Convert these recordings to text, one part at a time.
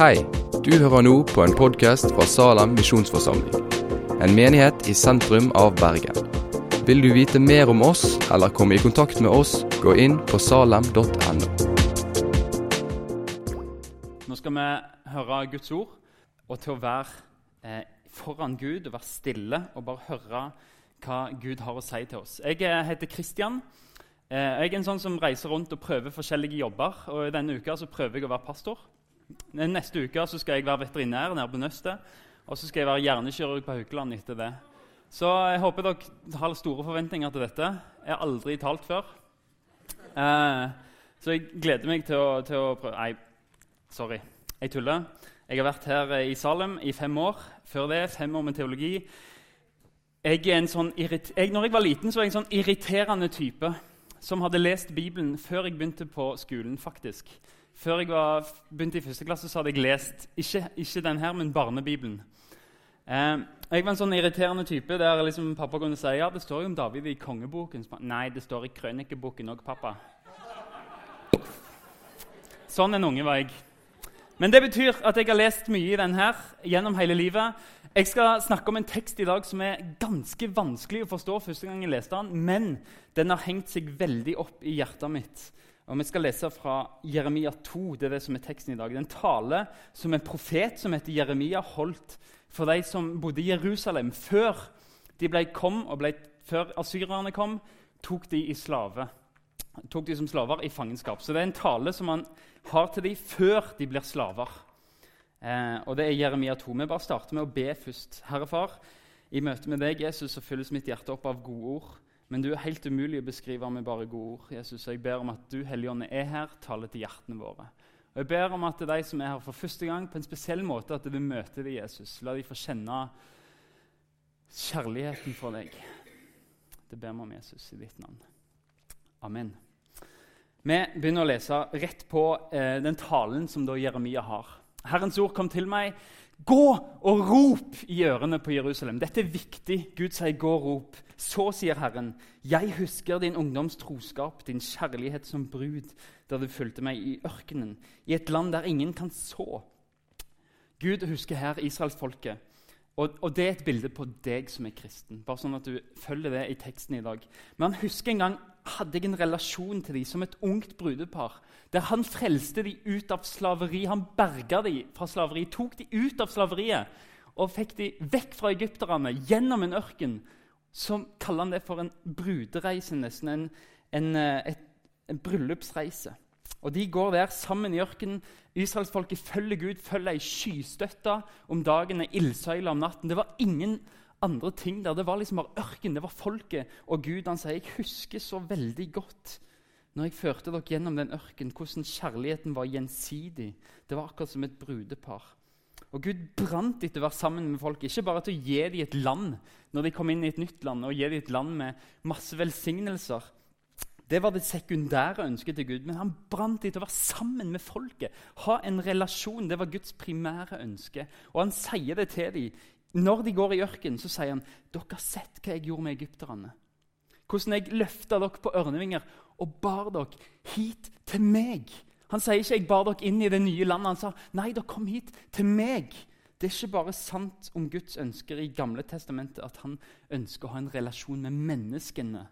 Hei, du hører nå på en podkast fra Salem misjonsforsamling. En menighet i sentrum av Bergen. Vil du vite mer om oss eller komme i kontakt med oss, gå inn på salem.no. Nå skal vi høre Guds ord, og til å være eh, foran Gud og være stille og bare høre hva Gud har å si til oss. Jeg eh, heter Kristian. Eh, jeg er en sånn som reiser rundt og prøver forskjellige jobber. og Denne uka så prøver jeg å være pastor. Neste uke så skal jeg være veterinær nede på Nøstet. Og så skal jeg være hjernekirurg på Haukeland etter det. Så jeg håper dere har store forventninger til dette. Jeg har aldri talt før. Eh, så jeg gleder meg til å, til å prøve Nei, sorry. Jeg tuller. Jeg har vært her i Salem i fem år. Før det fem år med teologi. Jeg sånn jeg, når jeg var liten, så var jeg en sånn irriterende type som hadde lest Bibelen før jeg begynte på skolen. faktisk. Før jeg var, begynte i første klasse, så hadde jeg lest ikke, ikke den her, men Barnebibelen. Eh, jeg var en sånn irriterende type der liksom pappa kunne si ja, det står jo om David i kongeboken. Nei, det står i krønikeboken òg, pappa. Sånn en unge var jeg. Men det betyr at jeg har lest mye i den her gjennom hele livet. Jeg skal snakke om en tekst i dag som er ganske vanskelig å forstå første gang jeg leste den, men den har hengt seg veldig opp i hjertet mitt. Og Vi skal lese fra Jeremia 2. Det er det som er teksten i dag. Det er en tale som en profet som heter Jeremia, holdt for de som bodde i Jerusalem før de ble kom, og ble, før asyrerne kom, tok de slave. Tok de som slaver i fangenskap. Så det er en tale som han har til dem før de blir slaver. Eh, og det er Jeremia 2. Vi bare starter med å be først. Herre Far, i møte med deg Jesus, så fylles mitt hjerte opp av gode ord. Men du er helt umulig å beskrive med bare gode ord. Jesus, jeg ber om at du, Helligånd, er her, taler til hjertene våre. Og Jeg ber om at de som er her for første gang, på en spesiell måte, at du vil møte deg, Jesus. La de få kjenne kjærligheten for deg. Det ber vi om, Jesus, i ditt navn. Amen. Vi begynner å lese rett på eh, den talen som da Jeremia har. Herrens ord kom til meg. Gå og rop i ørene på Jerusalem. Dette er viktig. Gud sier, 'Gå og rop'. Så sier Herren, 'Jeg husker din ungdoms troskap, din kjærlighet som brud, da du fulgte meg i ørkenen, i et land der ingen kan så.' Gud husker her israelsfolket. Og, og det er et bilde på deg som er kristen. Bare sånn at du følger det i teksten i dag. Men han husker en gang hadde jeg en relasjon til dem som et ungt brudepar. Der han frelste dem ut av slaveri. Han berga dem fra slaveri, tok dem ut av slaveriet og fikk dem vekk fra egypterne gjennom en ørken. Så kaller han det for en brudereise, nesten. En, en, eh, et, en bryllupsreise. Og De går der sammen i ørkenen. Israelsfolket følger Gud, følger ei skystøtte om dagen, ei ildsøyle om natten. Det var ingen andre ting der. Det var liksom bare ørken, det var folket og Gud. Han sier jeg husker så veldig godt når jeg førte dere gjennom den ørken, hvordan kjærligheten var gjensidig. Det var akkurat som et brudepar. Og Gud brant etter å være sammen med folk, ikke bare til å gi dem et land når de kom inn i et nytt land, og gi dem et land med masse velsignelser. Det var det sekundære ønsket til Gud. Men han brant etter å være sammen med folket. Ha en relasjon. Det var Guds primære ønske. Og han sier det til dem når de går i ørkenen, så sier han dere har sett hva jeg gjorde med egypterne. Hvordan jeg løfta dere på ørnevinger og bar dere hit til meg. Han sier ikke 'jeg bar dere inn i det nye landet'. Han sa 'nei, dere kom hit til meg'. Det er ikke bare sant om Guds ønsker i Gamle testamentet at han ønsker å ha en relasjon med menneskene,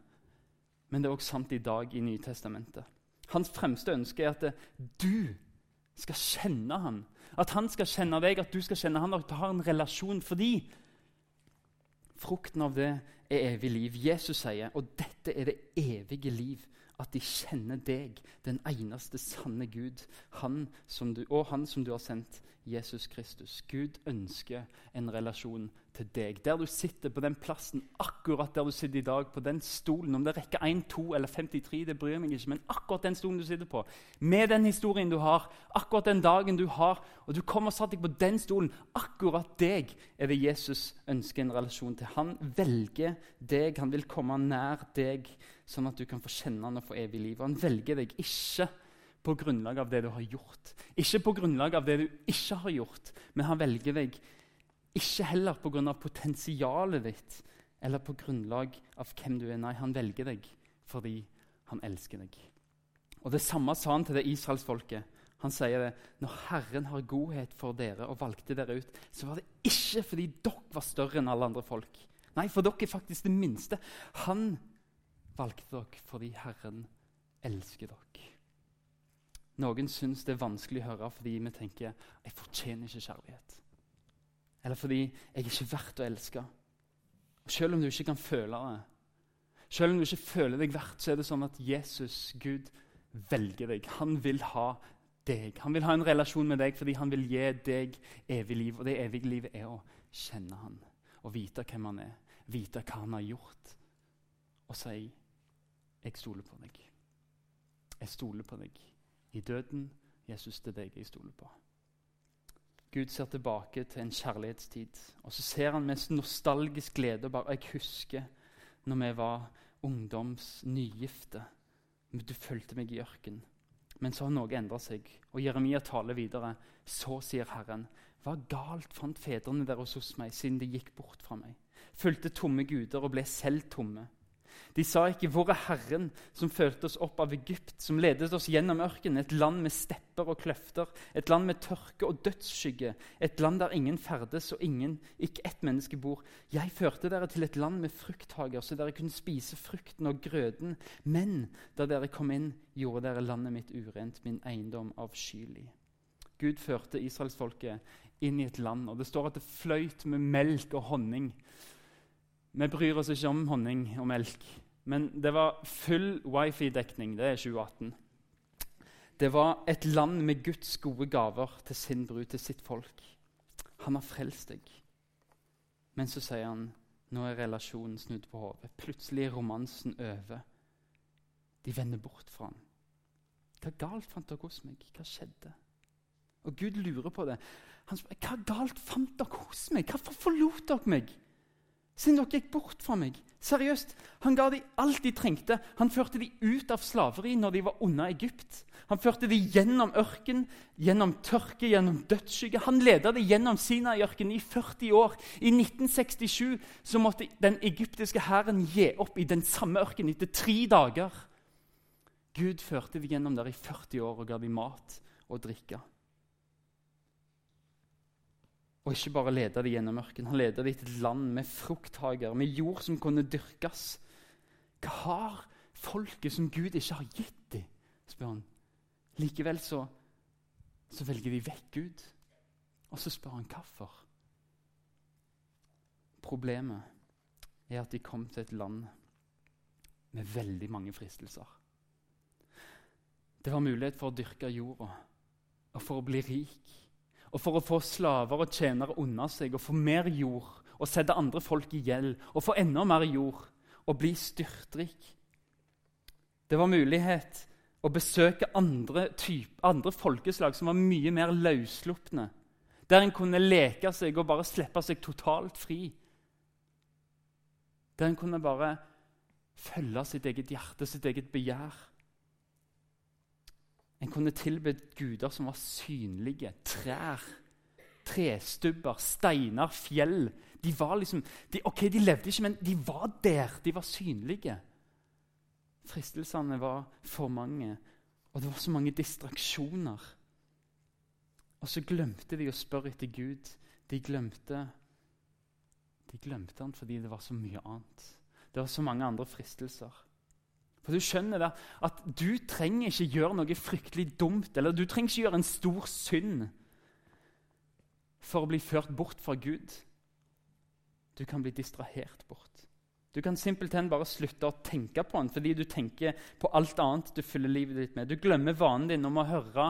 men det er også sant i dag i Nytestamentet. Hans fremste ønske er at du skal kjenne han. At han skal kjenne deg, at du skal kjenne han, at du har en relasjon. Fordi frukten av det er evig liv. Jesus sier, og dette er det evige liv, at de kjenner deg, den eneste sanne Gud, han du, og han som du har sendt, Jesus Kristus. Gud ønsker en relasjon til deg. Der du sitter på den plassen, akkurat der du sitter i dag, på den stolen Om det rekker 1, 2 eller 53, det bryr meg ikke, men akkurat den stolen du sitter på, med den historien du har, akkurat den dagen du har, og du kommer og satt deg på den stolen, akkurat deg er det Jesus ønsker en relasjon til. Han velger deg, han vil komme nær deg, sånn at du kan få kjenne han og få evig liv. Og han velger deg ikke på grunnlag av det du har gjort, ikke på grunnlag av det du ikke har gjort, men han velger deg ikke heller på grunn av potensialet ditt eller på grunnlag av hvem du er. Nei, han velger deg fordi han elsker deg. Og Det samme sa han til det israelsfolket. Han sier det når Herren har godhet for dere og valgte dere ut, så var det ikke fordi dere var større enn alle andre folk. Nei, for dere er faktisk det minste. Han valgte dere fordi Herren elsker dere. Noen syns det er vanskelig å høre fordi vi tenker jeg fortjener ikke kjærlighet. Eller fordi jeg er ikke verdt å elske. Og Selv om du ikke kan føle det, selv om du ikke føler deg verdt, så er det sånn at Jesus, Gud, velger deg. Han vil ha deg. Han vil ha en relasjon med deg fordi han vil gi deg evig liv. Og det evige livet er å kjenne han og vite hvem han er, vite hva han har gjort, og si 'Jeg stoler på deg'. Jeg stoler på deg i døden. Jesus, det er deg jeg stoler på. Gud ser tilbake til en kjærlighetstid, og så ser han med nostalgisk glede og bare 'Jeg husker når vi var ungdoms nygifte'. Du fulgte meg i ørkenen. Men så har noe endra seg, og Jeremia taler videre. Så sier Herren, hva galt fant fedrene deres hos meg, siden de gikk bort fra meg? Fulgte tomme guder og ble selv tomme. De sa ikke 'Hvor er Herren', som førte oss opp av Egypt, som ledet oss gjennom ørkenen, et land med stepper og kløfter, et land med tørke og dødsskygge, et land der ingen ferdes og ingen, ikke ett menneske bor. Jeg førte dere til et land med frukthager, så dere kunne spise frukten og grøden. Men da dere kom inn, gjorde dere landet mitt urent, min eiendom avskyelig. Gud førte israelsfolket inn i et land, og det står at det fløyt med melk og honning. Vi bryr oss ikke om honning og melk, men det var full wifi-dekning. Det er 2018. Det var et land med Guds gode gaver til sin brud, til sitt folk. Han har frelst deg. Men så sier han nå er relasjonen snudd på hodet. Plutselig er romansen over. De vender bort fra ham. Hva galt fant dere hos meg? Hva skjedde? Og Gud lurer på det. Han spør, Hva galt fant dere hos meg? Hvorfor forlot dere meg? Siden dere gikk bort fra meg. Seriøst, Han ga dem alt de trengte. Han førte dem ut av slaveri når de var unna Egypt. Han førte dem gjennom ørken, gjennom tørke, gjennom dødsskygge. Han ledet dem gjennom Sinai-ørkenen i 40 år. I 1967 så måtte den egyptiske hæren gi opp i den samme ørkenen etter tre dager. Gud førte dem gjennom der i 40 år og ga dem mat og drikke. Og ikke bare leda de gjennom ørkenen, han leda de til et land med frukthager, med jord som kunne dyrkes. Hva har folket som Gud ikke har gitt dem? spør han. Likevel så, så velger de vekk Gud. Og så spør han hvorfor. Problemet er at de kom til et land med veldig mange fristelser. Det var mulighet for å dyrke jorda og for å bli rik og for å få slaver og tjenere unna seg og få mer jord og sette andre folk i gjeld og få enda mer jord og bli styrtrik. Det var mulighet å besøke andre, type, andre folkeslag som var mye mer løsslupne. Der en kunne leke seg og bare slippe seg totalt fri. Der en kunne bare følge sitt eget hjerte, sitt eget begjær. En kunne tilbedt guder som var synlige. Trær, trestubber, steiner, fjell. De var liksom, de, ok, de levde ikke, men de var der. De var synlige. Fristelsene var for mange, og det var så mange distraksjoner. Og så glemte de å spørre etter Gud. De glemte, de glemte han fordi det var så mye annet. Det var så mange andre fristelser. For Du skjønner det, at du trenger ikke gjøre noe fryktelig dumt eller du trenger ikke gjøre en stor synd for å bli ført bort fra Gud. Du kan bli distrahert bort. Du kan simpelthen bare slutte å tenke på han fordi du tenker på alt annet du fyller livet ditt med. Du glemmer vanen din om å høre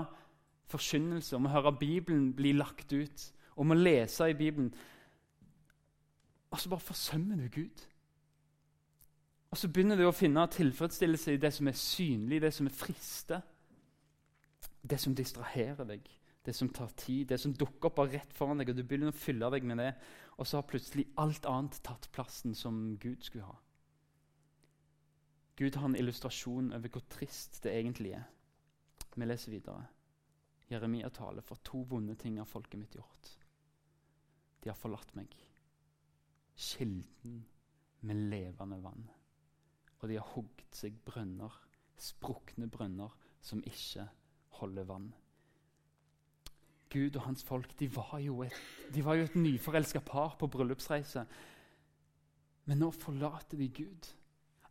forkynnelse, om å høre Bibelen bli lagt ut, om å lese i Bibelen. Og så bare forsømmer du Gud. Og så begynner du å finne tilfredsstillelse i det som er synlig, det som er friste. Det som distraherer deg, det som tar tid, det som dukker opp rett foran deg. og Du begynner å fylle deg med det, og så har plutselig alt annet tatt plassen som Gud skulle ha. Gud har en illustrasjon over hvor trist det egentlig er. Vi leser videre. Jeremia taler for to vonde ting har folket mitt gjort. De har forlatt meg, kilden med levende vann og de har hogd seg brønner, sprukne brønner som ikke holder vann. Gud og hans folk de var jo et, de var jo et nyforelska par på bryllupsreise. Men nå forlater de Gud.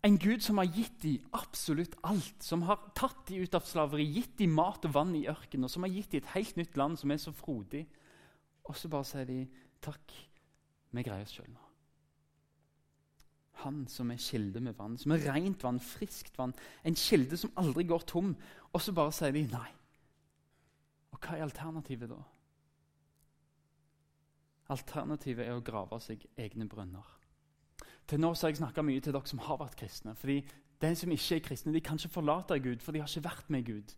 En Gud som har gitt dem absolutt alt. Som har tatt dem ut av slaveri, gitt dem mat og vann i ørkenen, og som har gitt dem et helt nytt land som er så frodig. Og så bare sier de takk, vi greier oss sjøl nå. Han som er kilde med vann, som er rent vann, friskt vann. En kilde som aldri går tom. Og så bare sier de nei. Og hva er alternativet da? Alternativet er å grave seg egne brønner. Til nå har jeg snakka mye til dere som har vært kristne. fordi de som ikke er kristne, de kan ikke forlate Gud, for de har ikke vært med Gud.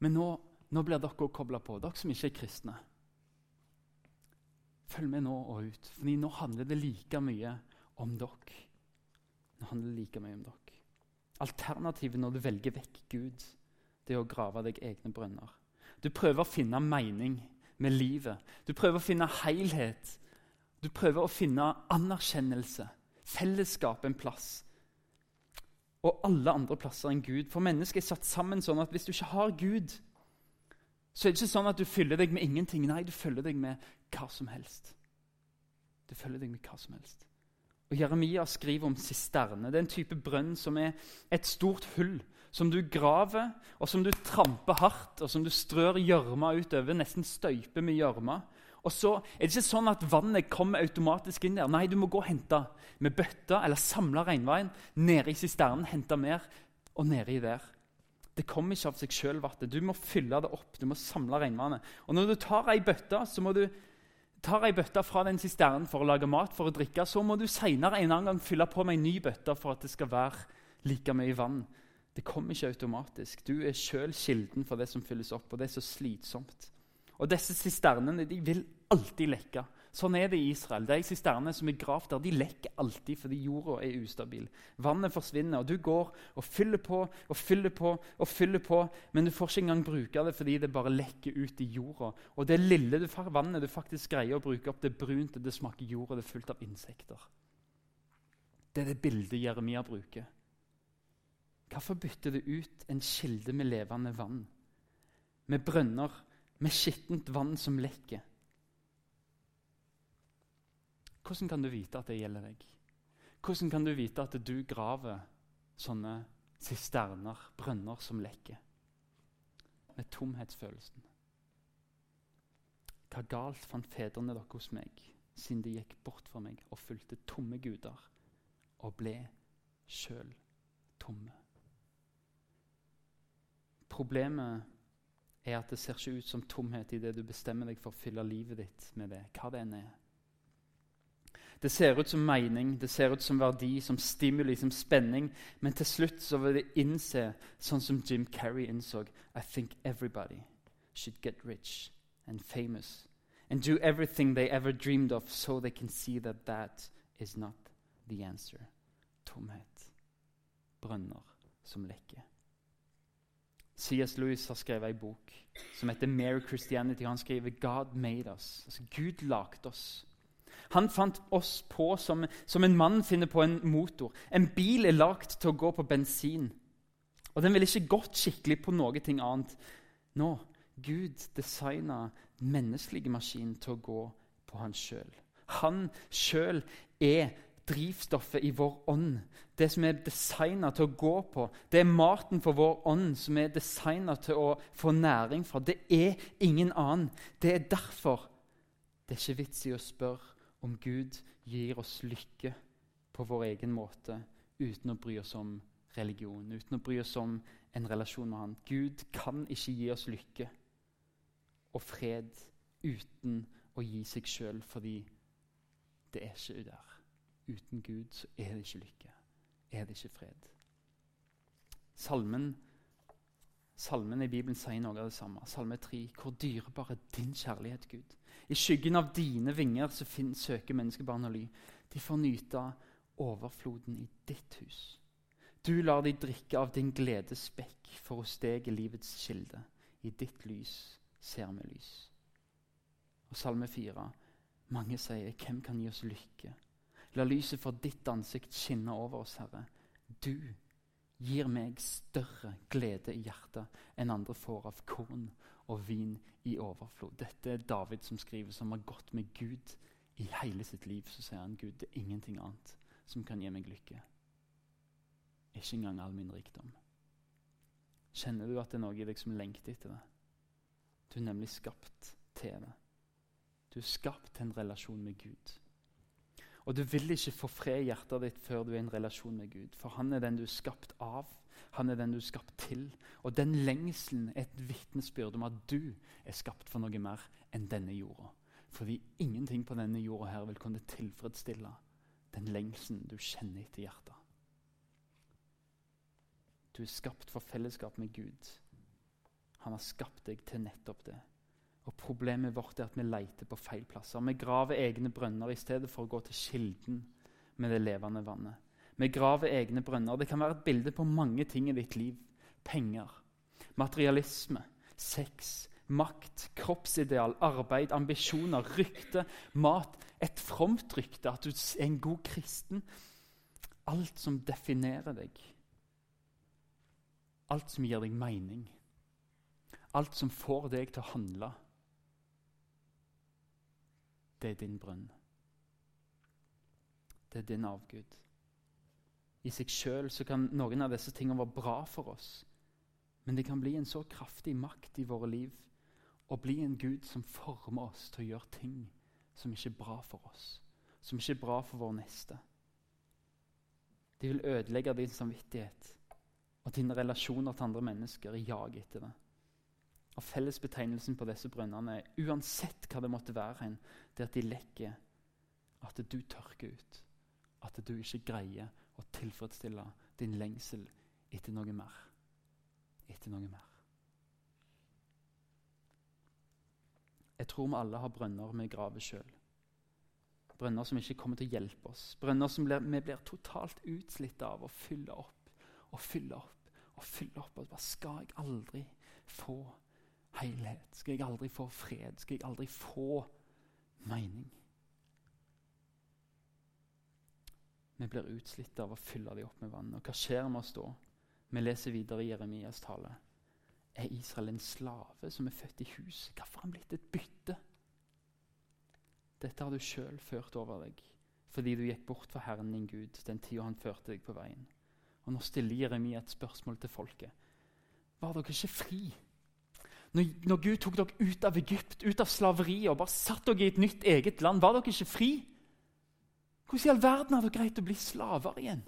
Men nå, nå blir dere òg kobla på, dere som ikke er kristne. Følg med nå og ut, for nå handler det like mye om dere. Nå handler det like mye om dere. Alternativet når du velger vekk Gud, det er å grave deg egne brønner. Du prøver å finne mening med livet. Du prøver å finne helhet. Du prøver å finne anerkjennelse, fellesskap en plass. Og alle andre plasser enn Gud. For mennesket er satt sammen sånn at hvis du ikke har Gud, så er det ikke sånn at du fyller deg med ingenting. Nei, du følger deg med hva som helst. Du følger deg med hva som helst. Og Jeremia skriver om sisterne. Det er en type brønn som er et stort hull som du graver, og som du tramper hardt, og som du strør gjørma utover, nesten støyper med gjørma. Og så er det ikke sånn at vannet kommer automatisk inn der. Nei, du må gå og hente med bøtta eller samle regnveien nede i sisternen, hente mer, og nedi der. Det kommer ikke av seg sjøl, vannet. Du må fylle det opp. Du må samle regnvannet. Og når du tar ei bøtte, så må du tar ei bøtte fra den sisternen for å lage mat, for å drikke, så må du senere en annen gang fylle på med ei ny bøtte for at det skal være like mye vann. Det kommer ikke automatisk. Du er sjøl kilden for det som fylles opp, og det er så slitsomt. Og disse sisternene de vil alltid lekke. Sånn er det i Israel. De sisternene som er gravd der, de lekker alltid fordi jorda er ustabil. Vannet forsvinner, og du går og fyller på og fyller på, og fyller på, men du får ikke engang bruke det fordi det bare lekker ut i jorda. Og det lille du, vannet du faktisk greier å bruke opp, det er brunt, det smaker jord, og det er fullt av insekter. Det er det bildet Jeremia bruker. Hvorfor bytter du ut en kilde med levende vann, med brønner, med skittent vann som lekker? Hvordan kan du vite at det gjelder deg? Hvordan kan du vite at du graver sånne sisterner, brønner som lekker? Med tomhetsfølelsen. Hva galt fant fedrene dere hos meg, siden de gikk bort fra meg og fulgte tomme guder og ble sjøl tomme? Problemet er at det ser ikke ut som tomhet i det du bestemmer deg for å fylle livet ditt med det, hva det enn er. Det ser ut som mening, det ser ut som verdi, som stimuli, som spenning. Men til slutt så vil de innse, sånn som Jim Carrey innså I think everybody should get rich and famous and do everything they ever dreamed of so they can see that that is not the answer. Tomhet. Brønner som lekker. C.S. Lewis har skrevet en bok som heter 'Mere Christianity'. Han skriver 'God made us'. Altså, Gud lagde oss. Han fant oss på som, som en mann finner på en motor. En bil er lagd til å gå på bensin. Og den ville ikke gått skikkelig på noe annet. Nå, Gud designa menneskelige maskin til å gå på han sjøl. Han sjøl er drivstoffet i vår ånd. Det som er designa til å gå på. Det er maten for vår ånd som er designa til å få næring fra. Det er ingen annen. Det er derfor det er ikke vits i å spørre om Gud gir oss lykke på vår egen måte uten å bry oss om religion, uten å bry oss om en relasjon med Han. Gud kan ikke gi oss lykke og fred uten å gi seg sjøl, fordi det er ikke der. Uten Gud så er det ikke lykke, er det ikke fred. Salmen Salmen i Bibelen sier noe av det samme. Salme 3. Hvor dyrebar er din kjærlighet, Gud? I skyggen av dine vinger så søker menneskebarn og ly. De får nyte overfloden i ditt hus. Du lar de drikke av din gledes spekk, for hos deg er livets kilde. I ditt lys ser vi lys. Og Salme 4. Mange sier, 'Hvem kan gi oss lykke?' La lyset for ditt ansikt skinne over oss, Herre. Du gir meg større glede i hjertet enn andre får av korn og vin i overflod. Dette er David som skriver, som har gått med Gud i hele sitt liv. Så sier han Gud, det er ingenting annet som kan gi meg lykke. Ikke engang all min rikdom. Kjenner du at det er noe i deg som lengter etter det? Du er nemlig skapt til det. Du er skapt til en relasjon med Gud. Og du vil ikke få fred i hjertet ditt før du er i en relasjon med Gud. For han er den du er skapt av. Han er den du er skapt til. Og den lengselen er et vitnesbyrd om at du er skapt for noe mer enn denne jorda. Fordi ingenting på denne jorda her vil kunne tilfredsstille den lengselen du kjenner etter hjertet. Du er skapt for fellesskap med Gud. Han har skapt deg til nettopp det. Og Problemet vårt er at vi leter på feil plasser. Vi graver egne brønner i stedet for å gå til kilden med det levende vannet. Vi graver egne brønner. Det kan være et bilde på mange ting i ditt liv. Penger, materialisme, sex, makt, kroppsideal, arbeid, ambisjoner, rykte, mat. Et fromt rykte, at du er en god kristen. Alt som definerer deg. Alt som gir deg mening. Alt som får deg til å handle det er din brønn. Det er din avgud. I seg sjøl kan noen av disse tingene være bra for oss. Men det kan bli en så kraftig makt i våre liv og bli en Gud som former oss til å gjøre ting som ikke er bra for oss, som ikke er bra for vår neste. De vil ødelegge din samvittighet og dine relasjoner til andre mennesker i jag etter det. Og Fellesbetegnelsen på disse brønnene, er uansett hva det måtte være, det er at de lekker at du tørker ut. At du ikke greier å tilfredsstille din lengsel etter noe mer. Etter noe mer. Jeg tror vi alle har brønner vi graver sjøl. Brønner som ikke kommer til å hjelpe oss. Brønner som blir, vi blir totalt utslitt av å fylle opp og fylle opp og fylle opp. Og bare skal jeg aldri få helhet? Skal jeg aldri få fred? Skal jeg aldri få mening? Vi blir utslitt av å fylle dem opp med vann. Og hva skjer med oss da? Vi leser videre i Jeremias tale. Er Israel en slave som er født i hus? Hvorfor har han blitt et bytte? Dette har du sjøl ført over deg fordi du gikk bort fra Herren din Gud den tida han førte deg på veien. Og Nå stiller Jeremia et spørsmål til folket. Var dere ikke fri når, når, Gud tok dere ut av Egypt, ut av slaveriet og bare satte dere i et nytt eget land, var dere ikke fri? Hvordan i all verden er det greit å bli slaver igjen?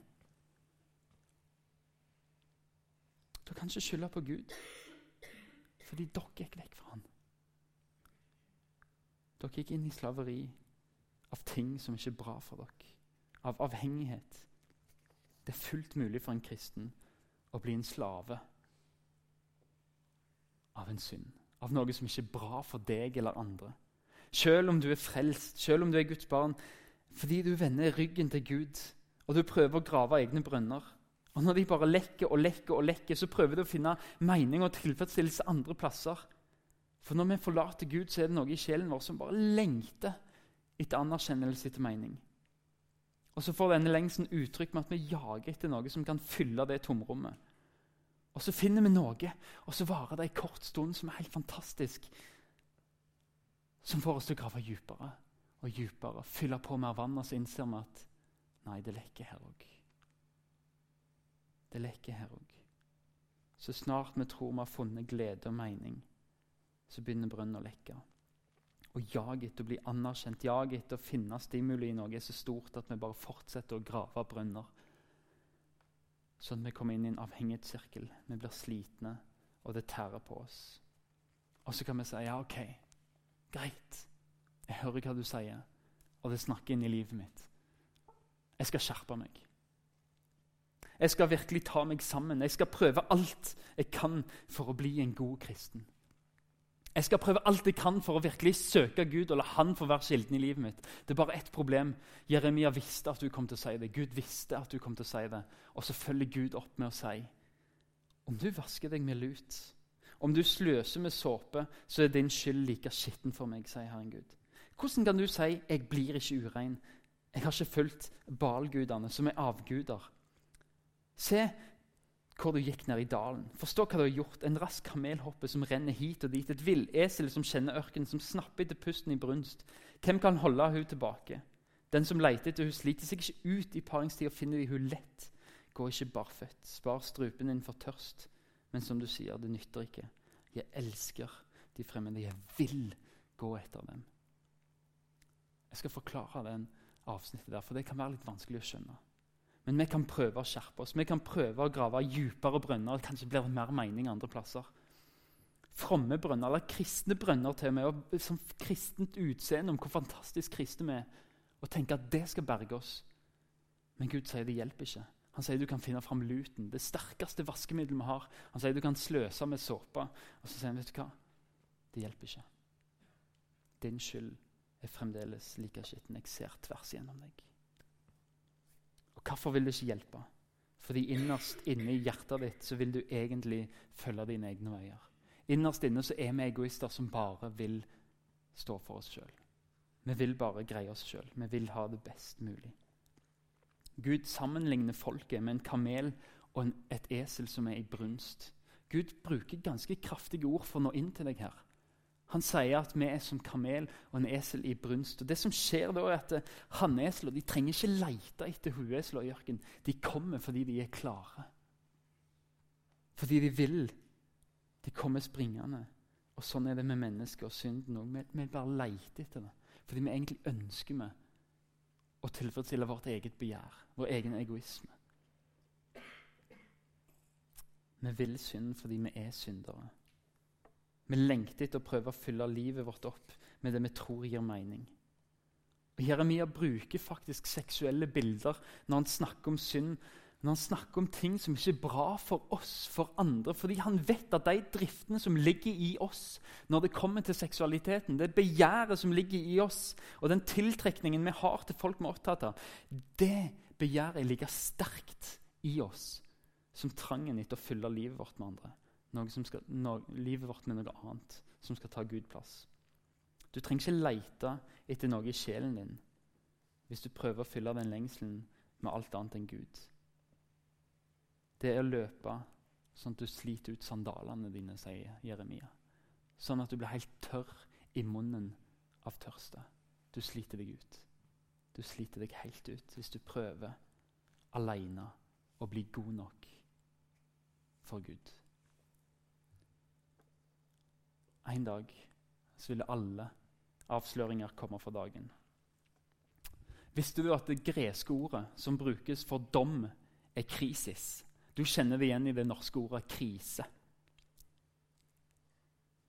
Dere kan ikke skylde på Gud, fordi dere gikk vekk fra ham. Dere gikk inn i slaveri av ting som ikke er bra for dere, av avhengighet. Det er fullt mulig for en kristen å bli en slave av en synd. Av noe som ikke er bra for deg eller andre. Selv om du er frelst, selv om du er Guds barn, fordi du vender ryggen til Gud og du prøver å grave egne brønner. Og Når de bare lekker og lekker, og lekker, så prøver du å finne mening og tilfredsstillelse andre plasser. For når vi forlater Gud, så er det noe i sjelen vår som bare lengter etter anerkjennelse etter mening. Og så får denne lengselen uttrykk med at vi jager etter noe som kan fylle det tomrommet. Og så finner vi noe, og så varer det en kort stund som er helt fantastisk. Som får oss til å grave dypere og dypere, fylle på mer vann, og så innser vi at nei, det lekker her òg. Det lekker her òg. Så snart vi tror vi har funnet glede og mening, så begynner brønnen å lekke. Og jaget etter å bli anerkjent, jaget etter å finne stimuli i noe er så stort at vi bare fortsetter å grave brønner Sånn at vi kommer inn i en avhengighetssirkel. Vi blir slitne, og det tærer på oss. Og så kan vi si ja, OK, greit. Jeg hører hva du sier, og det snakker inn i livet mitt. Jeg skal skjerpe meg. Jeg skal virkelig ta meg sammen. Jeg skal prøve alt jeg kan for å bli en god kristen. Jeg skal prøve alt jeg kan for å virkelig søke Gud og la Han få være kilden i livet mitt. Det er bare ett problem. Jeremia visste at du kom til å si det. Gud visste at du kom til å si det. Og så følger Gud opp med å si om du vasker deg med lut, om du sløser med såpe, så er din skyld like skitten for meg, sier Herren Gud. Hvordan kan du si 'jeg blir ikke urein'? Jeg har ikke fulgt balgudene, som er avguder. Se hvor du gikk ned i dalen. Forstå hva du har gjort. En rask kamelhoppe som renner hit og dit. Et villesel som kjenner ørkenen, som snapper etter pusten i brunst. Hvem kan holde hun tilbake? Den som leter etter hun sliter seg ikke ut i paringstida, finner de hun lett. Gå ikke barføtt. Spar strupen din for tørst. Men som du sier, det nytter ikke. Jeg elsker de fremmede. Jeg vil gå etter dem. Jeg skal forklare den avsnittet der, for det kan være litt vanskelig å skjønne. Men vi kan prøve å skjerpe oss. Vi kan prøve å grave dypere brønner. Kanskje blir det mer mening andre plasser. Fromme brønner, eller kristne brønner til og med. og Som kristent utseende om hvor fantastisk kristne vi er. Og tenke at det skal berge oss. Men Gud sier det hjelper ikke. Han sier du kan finne fram luten, det sterkeste vaskemiddelet vi har. Han sier du kan sløse med såpe. Og så sier han, vet du hva? Det hjelper ikke. Din skyld er fremdeles like skitten. Jeg ser tvers igjennom deg. Og Hvorfor vil det ikke hjelpe? Fordi innerst inne i hjertet ditt så vil du egentlig følge dine egne veier. Innerst inne så er vi egoister som bare vil stå for oss sjøl. Vi vil bare greie oss sjøl. Vi vil ha det best mulig. Gud sammenligner folket med en kamel og en, et esel som er i brunst. Gud bruker ganske kraftige ord for å nå inn til deg her. Han sier at vi er som kamel og en esel i brunst. Og det som skjer da er at eh, Hannesler de trenger ikke lete etter huesler i ørkenen. De kommer fordi de er klare. Fordi de vil. De kommer springende. Og Sånn er det med mennesker og synden òg. Vi, vi, bare leter etter det. Fordi vi egentlig ønsker vi å tilfredsstille vårt eget begjær, vår egen egoisme. Vi vil synd fordi vi er syndere. Vi lengter etter å prøve å fylle livet vårt opp med det vi tror gir mening. Og Jeremia bruker faktisk seksuelle bilder når han snakker om synd. Når han snakker om ting som ikke er bra for oss, for andre. Fordi han vet at de driftene som ligger i oss når det kommer til seksualiteten, det begjæret som ligger i oss, og den tiltrekningen vi har til folk vi er opptatt av, det begjæret ligger sterkt i oss som trangen etter å fylle livet vårt med andre skal, no, livet vårt med noe annet som skal ta Gud plass. Du trenger ikke lete etter noe i sjelen din hvis du prøver å fylle den lengselen med alt annet enn Gud. Det er å løpe sånn at du sliter ut sandalene dine, sier Jeremia. Sånn at du blir helt tørr i munnen av tørste. Du sliter deg ut. Du sliter deg helt ut hvis du prøver alene å bli god nok for Gud. En dag så ville alle avsløringer komme for dagen. Visste du at det greske ordet som brukes for dom, er krisis? Du kjenner det igjen i det norske ordet krise.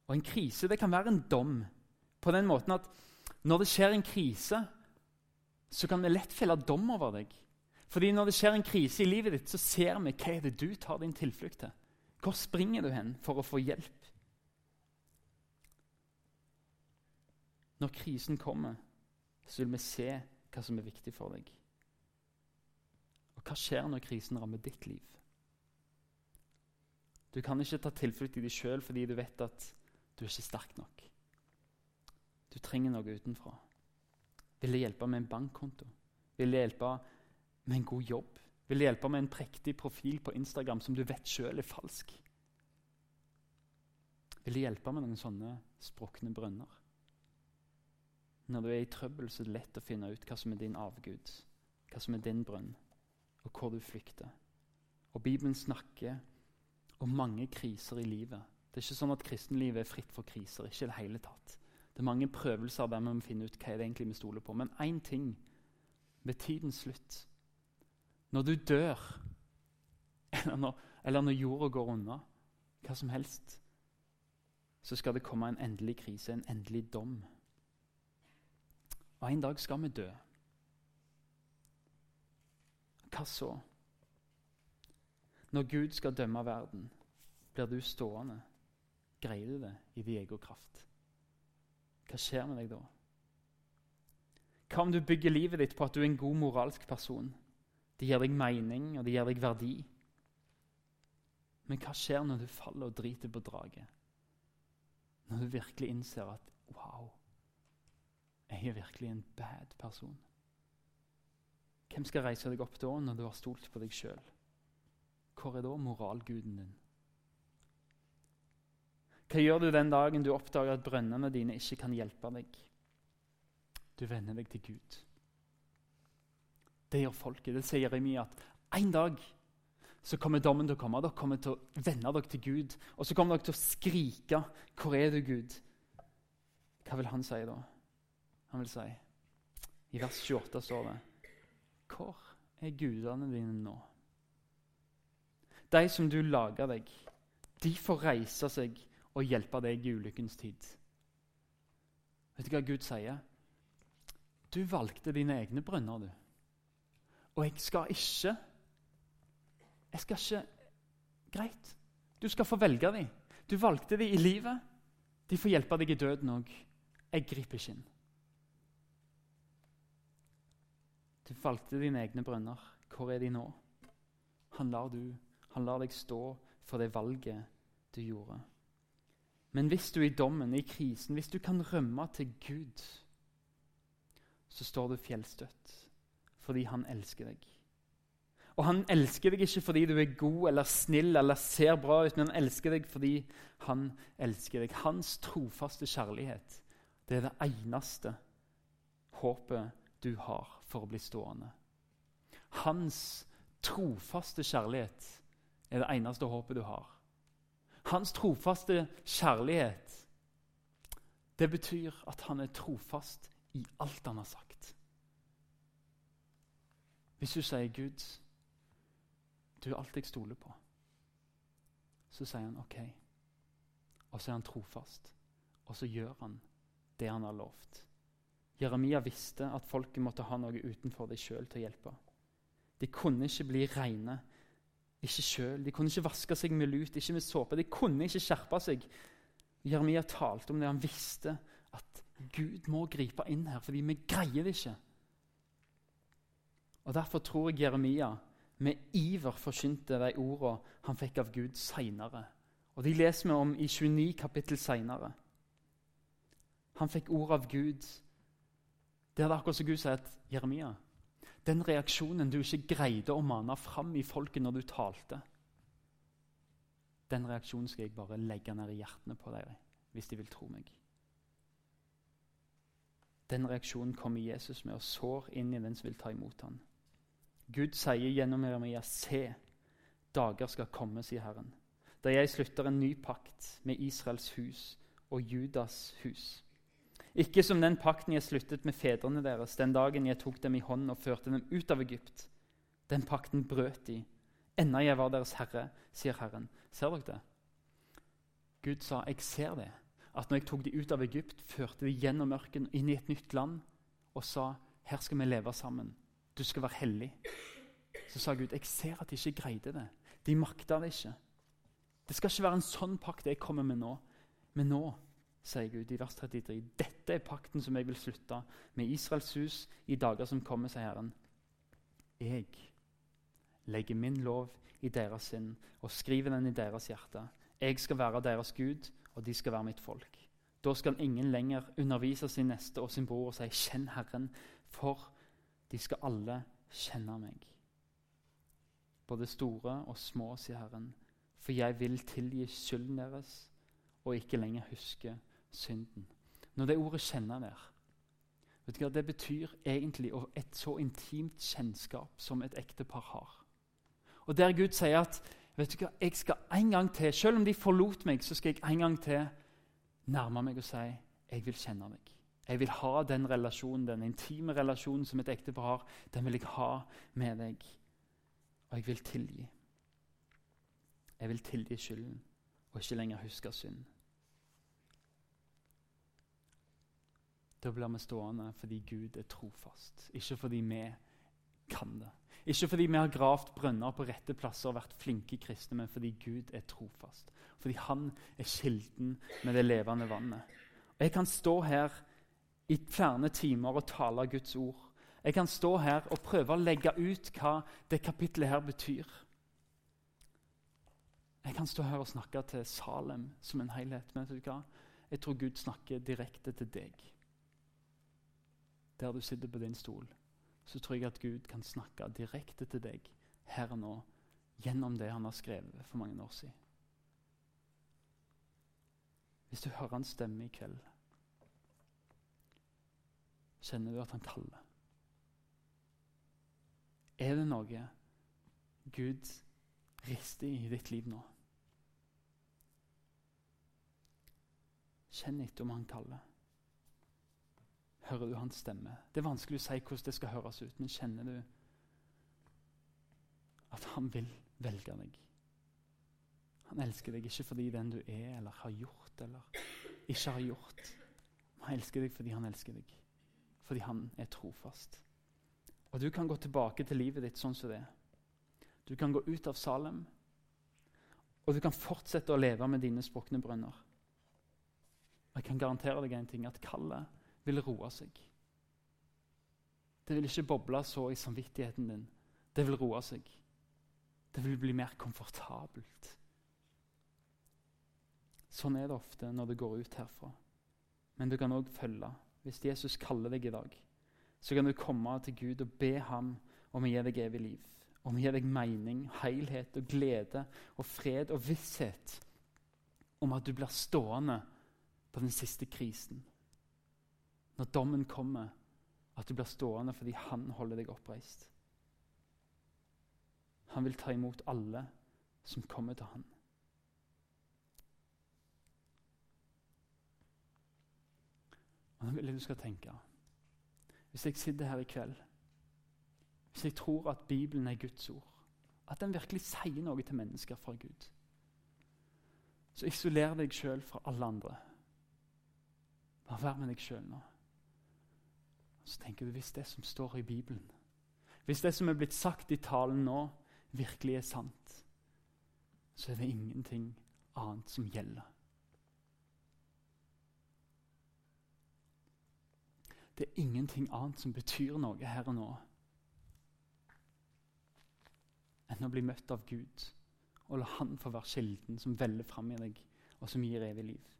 Og En krise det kan være en dom på den måten at når det skjer en krise, så kan det lett felle dom over deg. Fordi Når det skjer en krise i livet ditt, så ser vi hva er det du tar din tilflukt til. Hvor springer du hen for å få hjelp? Når krisen kommer, så vil vi se hva som er viktig for deg. Og hva skjer når krisen rammer ditt liv? Du kan ikke ta tilflukt i deg sjøl fordi du vet at du er ikke sterk nok. Du trenger noe utenfra. Vil det hjelpe med en bankkonto? Vil det hjelpe med en god jobb? Vil det hjelpe med en prektig profil på Instagram som du vet sjøl er falsk? Vil det hjelpe med noen sånne sprukne brønner? Når du er i trøbbel, så er det lett å finne ut hva som er din avgud, hva som er din brønn, og hvor du flykter. Og Bibelen snakker om mange kriser i livet. Det er ikke sånn at kristenlivet er fritt for kriser. ikke i det hele tatt. Det er mange prøvelser der vi må finne ut hva er det egentlig vi stoler på. Men én ting ved tidens slutt Når du dør, eller når, eller når jorda går unna, hva som helst, så skal det komme en endelig krise, en endelig dom. Og en dag skal vi dø. Hva så? Når Gud skal dømme verden, blir du stående? Greier du det i din egen kraft? Hva skjer med deg da? Hva om du bygger livet ditt på at du er en god moralsk person? Det gir deg mening, og det gir deg verdi. Men hva skjer når du faller og driter på draget? Når du virkelig innser at wow, jeg er virkelig en bad person. Hvem skal reise deg opp da, når du har stolt på deg sjøl? hvor er da moralguden din? Hva gjør du den dagen du oppdager at brønnene dine ikke kan hjelpe deg? Du vender deg til Gud. Det gjør folket. Det sier Jeremia at en dag så kommer dommen til å komme. Dere kommer til å vende dere til Gud. Og så kommer dere til å skrike 'Hvor er du, Gud?' Hva vil han si da? Han vil si I vers 28 står det 'Hvor er gudene dine nå?' De som du lager deg, de får reise seg og hjelpe deg i ulykkens tid. Vet du hva Gud sier? Du valgte dine egne brønner, du. Og jeg skal ikke Jeg skal ikke Greit, du skal få velge dem. Du valgte dem i livet. De får hjelpe deg i døden òg. Jeg griper ikke inn. Du valgte dine egne brønner. Hvor er de nå? Han lar, du, han lar deg stå for det valget du gjorde. Men hvis du i dommen, i krisen, hvis du kan rømme til Gud, så står du fjellstøtt fordi han elsker deg. Og han elsker deg ikke fordi du er god eller snill eller ser bra ut, men han elsker deg fordi han elsker deg. Hans trofaste kjærlighet det er det eneste håpet du har for å bli stående. Hans trofaste kjærlighet er det eneste håpet du har. Hans trofaste kjærlighet, det betyr at han er trofast i alt han har sagt. Hvis du sier 'Gud, du er alt jeg stoler på', så sier han OK. Og så er han trofast, og så gjør han det han har lovt. Jeremia visste at folket måtte ha noe utenfor dem sjøl til å hjelpe. De kunne ikke bli reine ikke sjøl. De kunne ikke vaske seg med lut, ikke med såpe. De kunne ikke skjerpe seg. Jeremia talte om det. Han visste at Gud må gripe inn her, fordi vi greier det ikke. Og Derfor tror jeg Jeremia med iver forkynte de ordene han fikk av Gud seinere. Og De leser vi om i 29 kapittel seinere. Han fikk ord av Gud. Det er akkurat som Gud sier at Jeremia den reaksjonen du ikke greide å mane fram i folket når du talte, den reaksjonen skal jeg bare legge ned i hjertene på dere hvis de vil tro meg. Den reaksjonen kommer Jesus med og sår inn i den som vil ta imot ham. Gud sier gjennom Jeremia, 'Se, dager skal komme', sier Herren, 'da jeg slutter en ny pakt med Israels hus og Judas hus.' Ikke som den pakten jeg sluttet med fedrene deres den dagen jeg tok dem i hånden og førte dem ut av Egypt. Den pakten brøt de, enda jeg var deres herre, sier Herren. Ser dere det? Gud sa, 'Jeg ser det.' At når jeg tok de ut av Egypt, førte de gjennom mørken inn i et nytt land og sa, 'Her skal vi leve sammen. Du skal være hellig.' Så sa Gud, 'Jeg ser at de ikke greide det. De makta det ikke.' Det skal ikke være en sånn pakt jeg kommer med nå. Men nå sier Gud i vers 33. Dette er pakten som jeg vil slutte med Israels hus i dager som kommer, sier Herren. Jeg legger min lov i deres sinn og skriver den i deres hjerte. Jeg skal være deres Gud, og de skal være mitt folk. Da skal ingen lenger undervise sin neste og sin bror og si 'Kjenn Herren', for de skal alle kjenne meg. Både store og små, sier Herren, for jeg vil tilgi skylden deres og ikke lenger huske synden. Når det ordet 'kjenne' der vet du hva, Det betyr egentlig et så intimt kjennskap som et ektepar har. Og Der Gud sier at vet du hva, jeg skal en gang til, selv om de forlot meg, så skal jeg en gang til nærme meg og si jeg vil kjenne deg. Jeg vil ha den relasjonen, den intime relasjonen som et ektepar har. Den vil jeg ha med deg. Og jeg vil tilgi. Jeg vil tilgi skylden og ikke lenger huske synd. Da blir vi stående fordi Gud er trofast, ikke fordi vi kan det. Ikke fordi vi har gravd brønner på rette plasser og vært flinke kristne, men fordi Gud er trofast. Fordi Han er kilden med det levende vannet. Og Jeg kan stå her i flere timer og tale Guds ord. Jeg kan stå her og prøve å legge ut hva det kapittelet her betyr. Jeg kan stå her og snakke til Salem som en helhet, men vet du hva? jeg tror Gud snakker direkte til deg der du sitter på din stol, så tror jeg at Gud kan snakke direkte til deg her og nå gjennom det han har skrevet for mange år siden. Hvis du hører hans stemme i kveld, kjenner du at han kaller. Er det noe Gud rister i ditt liv nå? Kjenn etter om han kaller. Hører du hans stemme? Det er vanskelig å si hvordan det skal høres ut, men kjenner du at han vil velge deg? Han elsker deg ikke fordi den du er eller har gjort eller ikke har gjort. Han elsker deg fordi han elsker deg. Fordi han er trofast. Og du kan gå tilbake til livet ditt sånn som det er. Du kan gå ut av Salem, og du kan fortsette å leve med dine sprukne brønner. Jeg kan garantere deg en ting, at kallet vil roe seg. Det vil ikke boble så i samvittigheten din. Det vil roe seg. Det vil bli mer komfortabelt. Sånn er det ofte når det går ut herfra. Men du kan òg følge. Hvis Jesus kaller deg i dag, så kan du komme til Gud og be ham om å gi deg evig liv. Om å gi deg mening, helhet og glede og fred og visshet om at du blir stående på den siste krisen. Når dommen kommer, at du blir stående fordi han holder deg oppreist. Han vil ta imot alle som kommer til han. Og Nå vil jeg du skal tenke Hvis jeg sitter her i kveld Hvis jeg tror at Bibelen er Guds ord, at den virkelig sier noe til mennesker fra Gud, så isoler deg sjøl fra alle andre. Bare vær med deg sjøl nå. Så tenker du hvis det som står i Bibelen, hvis det som er blitt sagt i talen nå, virkelig er sant, så er det ingenting annet som gjelder. Det er ingenting annet som betyr noe her og nå enn å bli møtt av Gud og la Han få være kilden som veller fram i deg, og som gir evig liv.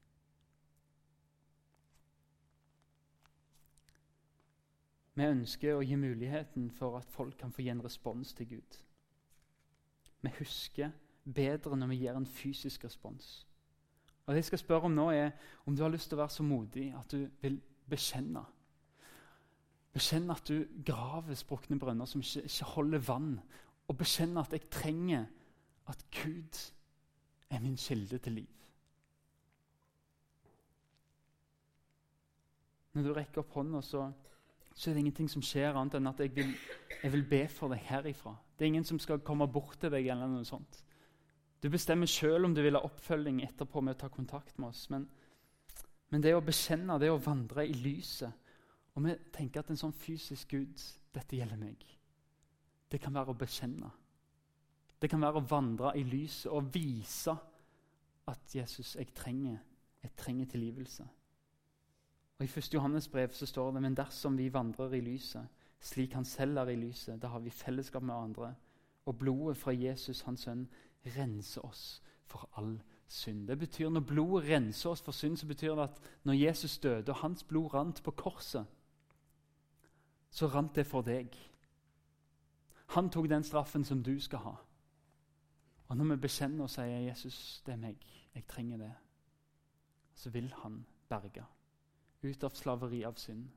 Vi ønsker å gi muligheten for at folk kan få gi en respons til Gud. Vi husker bedre når vi gir en fysisk respons. Og Det jeg skal spørre om nå, er om du har lyst til å være så modig at du vil bekjenne. Bekjenne at du graver sprukne brønner som ikke, ikke holder vann. Og bekjenne at jeg trenger at Gud er min kilde til liv. Når du rekker opp hånda, så så er det ingenting som skjer annet enn at jeg vil, jeg vil be for deg herifra. Det er ingen som skal komme bort til deg. eller noe sånt. Du bestemmer sjøl om du vil ha oppfølging etterpå med å ta kontakt med oss. Men, men det å bekjenne, det å vandre i lyset Og vi tenker at en sånn fysisk Gud Dette gjelder meg. Det kan være å bekjenne. Det kan være å vandre i lyset og vise at Jesus, jeg trenger, jeg trenger tilgivelse. Og I 1. Johannes brev så står det men dersom vi vandrer i lyset, slik han selv er i lyset, da har vi fellesskap med andre. Og blodet fra Jesus, hans sønn, renser oss for all synd. Det betyr Når blodet renser oss for synd, så betyr det at når Jesus døde, og hans blod rant på korset, så rant det for deg. Han tok den straffen som du skal ha. Og når vi bekjenner og sier 'Jesus, det er meg, jeg trenger det', så vil han berge ut av slaveri av synd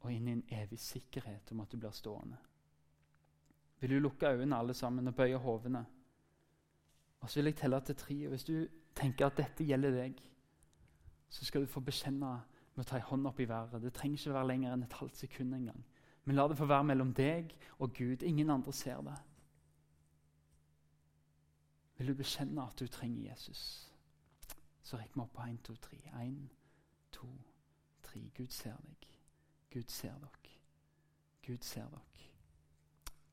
og inn i en evig sikkerhet om at du blir stående. Vil du lukke øynene alle sammen og bøye hovene? Og så vil jeg telle til tre. Hvis du tenker at dette gjelder deg, så skal du få bekjenne med å ta en hånd opp i været. Det trenger ikke være lenger enn et halvt sekund engang. Men la det få være mellom deg og Gud. Ingen andre ser det. Vil du bekjenne at du trenger Jesus, så rekk meg opp på 1, 2, 3. 1, to, tre. Gud ser deg. Gud ser dere. Gud ser dere.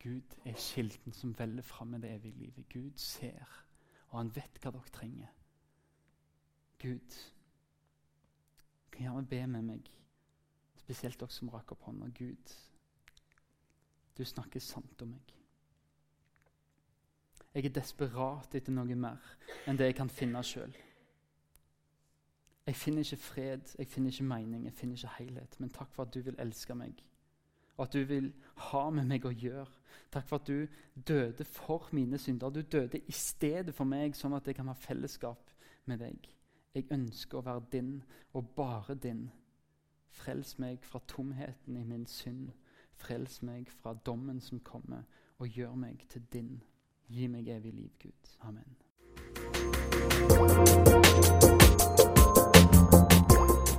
Gud er kilden som veller fram med det evige livet. Gud ser, og han vet hva dere trenger. Gud kan gjerne be med meg, spesielt dere som rakk opp hånda. Gud, du snakker sant om meg. Jeg er desperat etter noe mer enn det jeg kan finne sjøl. Jeg finner ikke fred, jeg finner ikke mening, jeg finner ikke helhet. Men takk for at du vil elske meg, og at du vil ha med meg å gjøre. Takk for at du døde for mine synder. Du døde i stedet for meg, sånn at jeg kan ha fellesskap med deg. Jeg ønsker å være din, og bare din. Frels meg fra tomheten i min synd. Frels meg fra dommen som kommer, og gjør meg til din. Gi meg evig liv, Gud. Amen.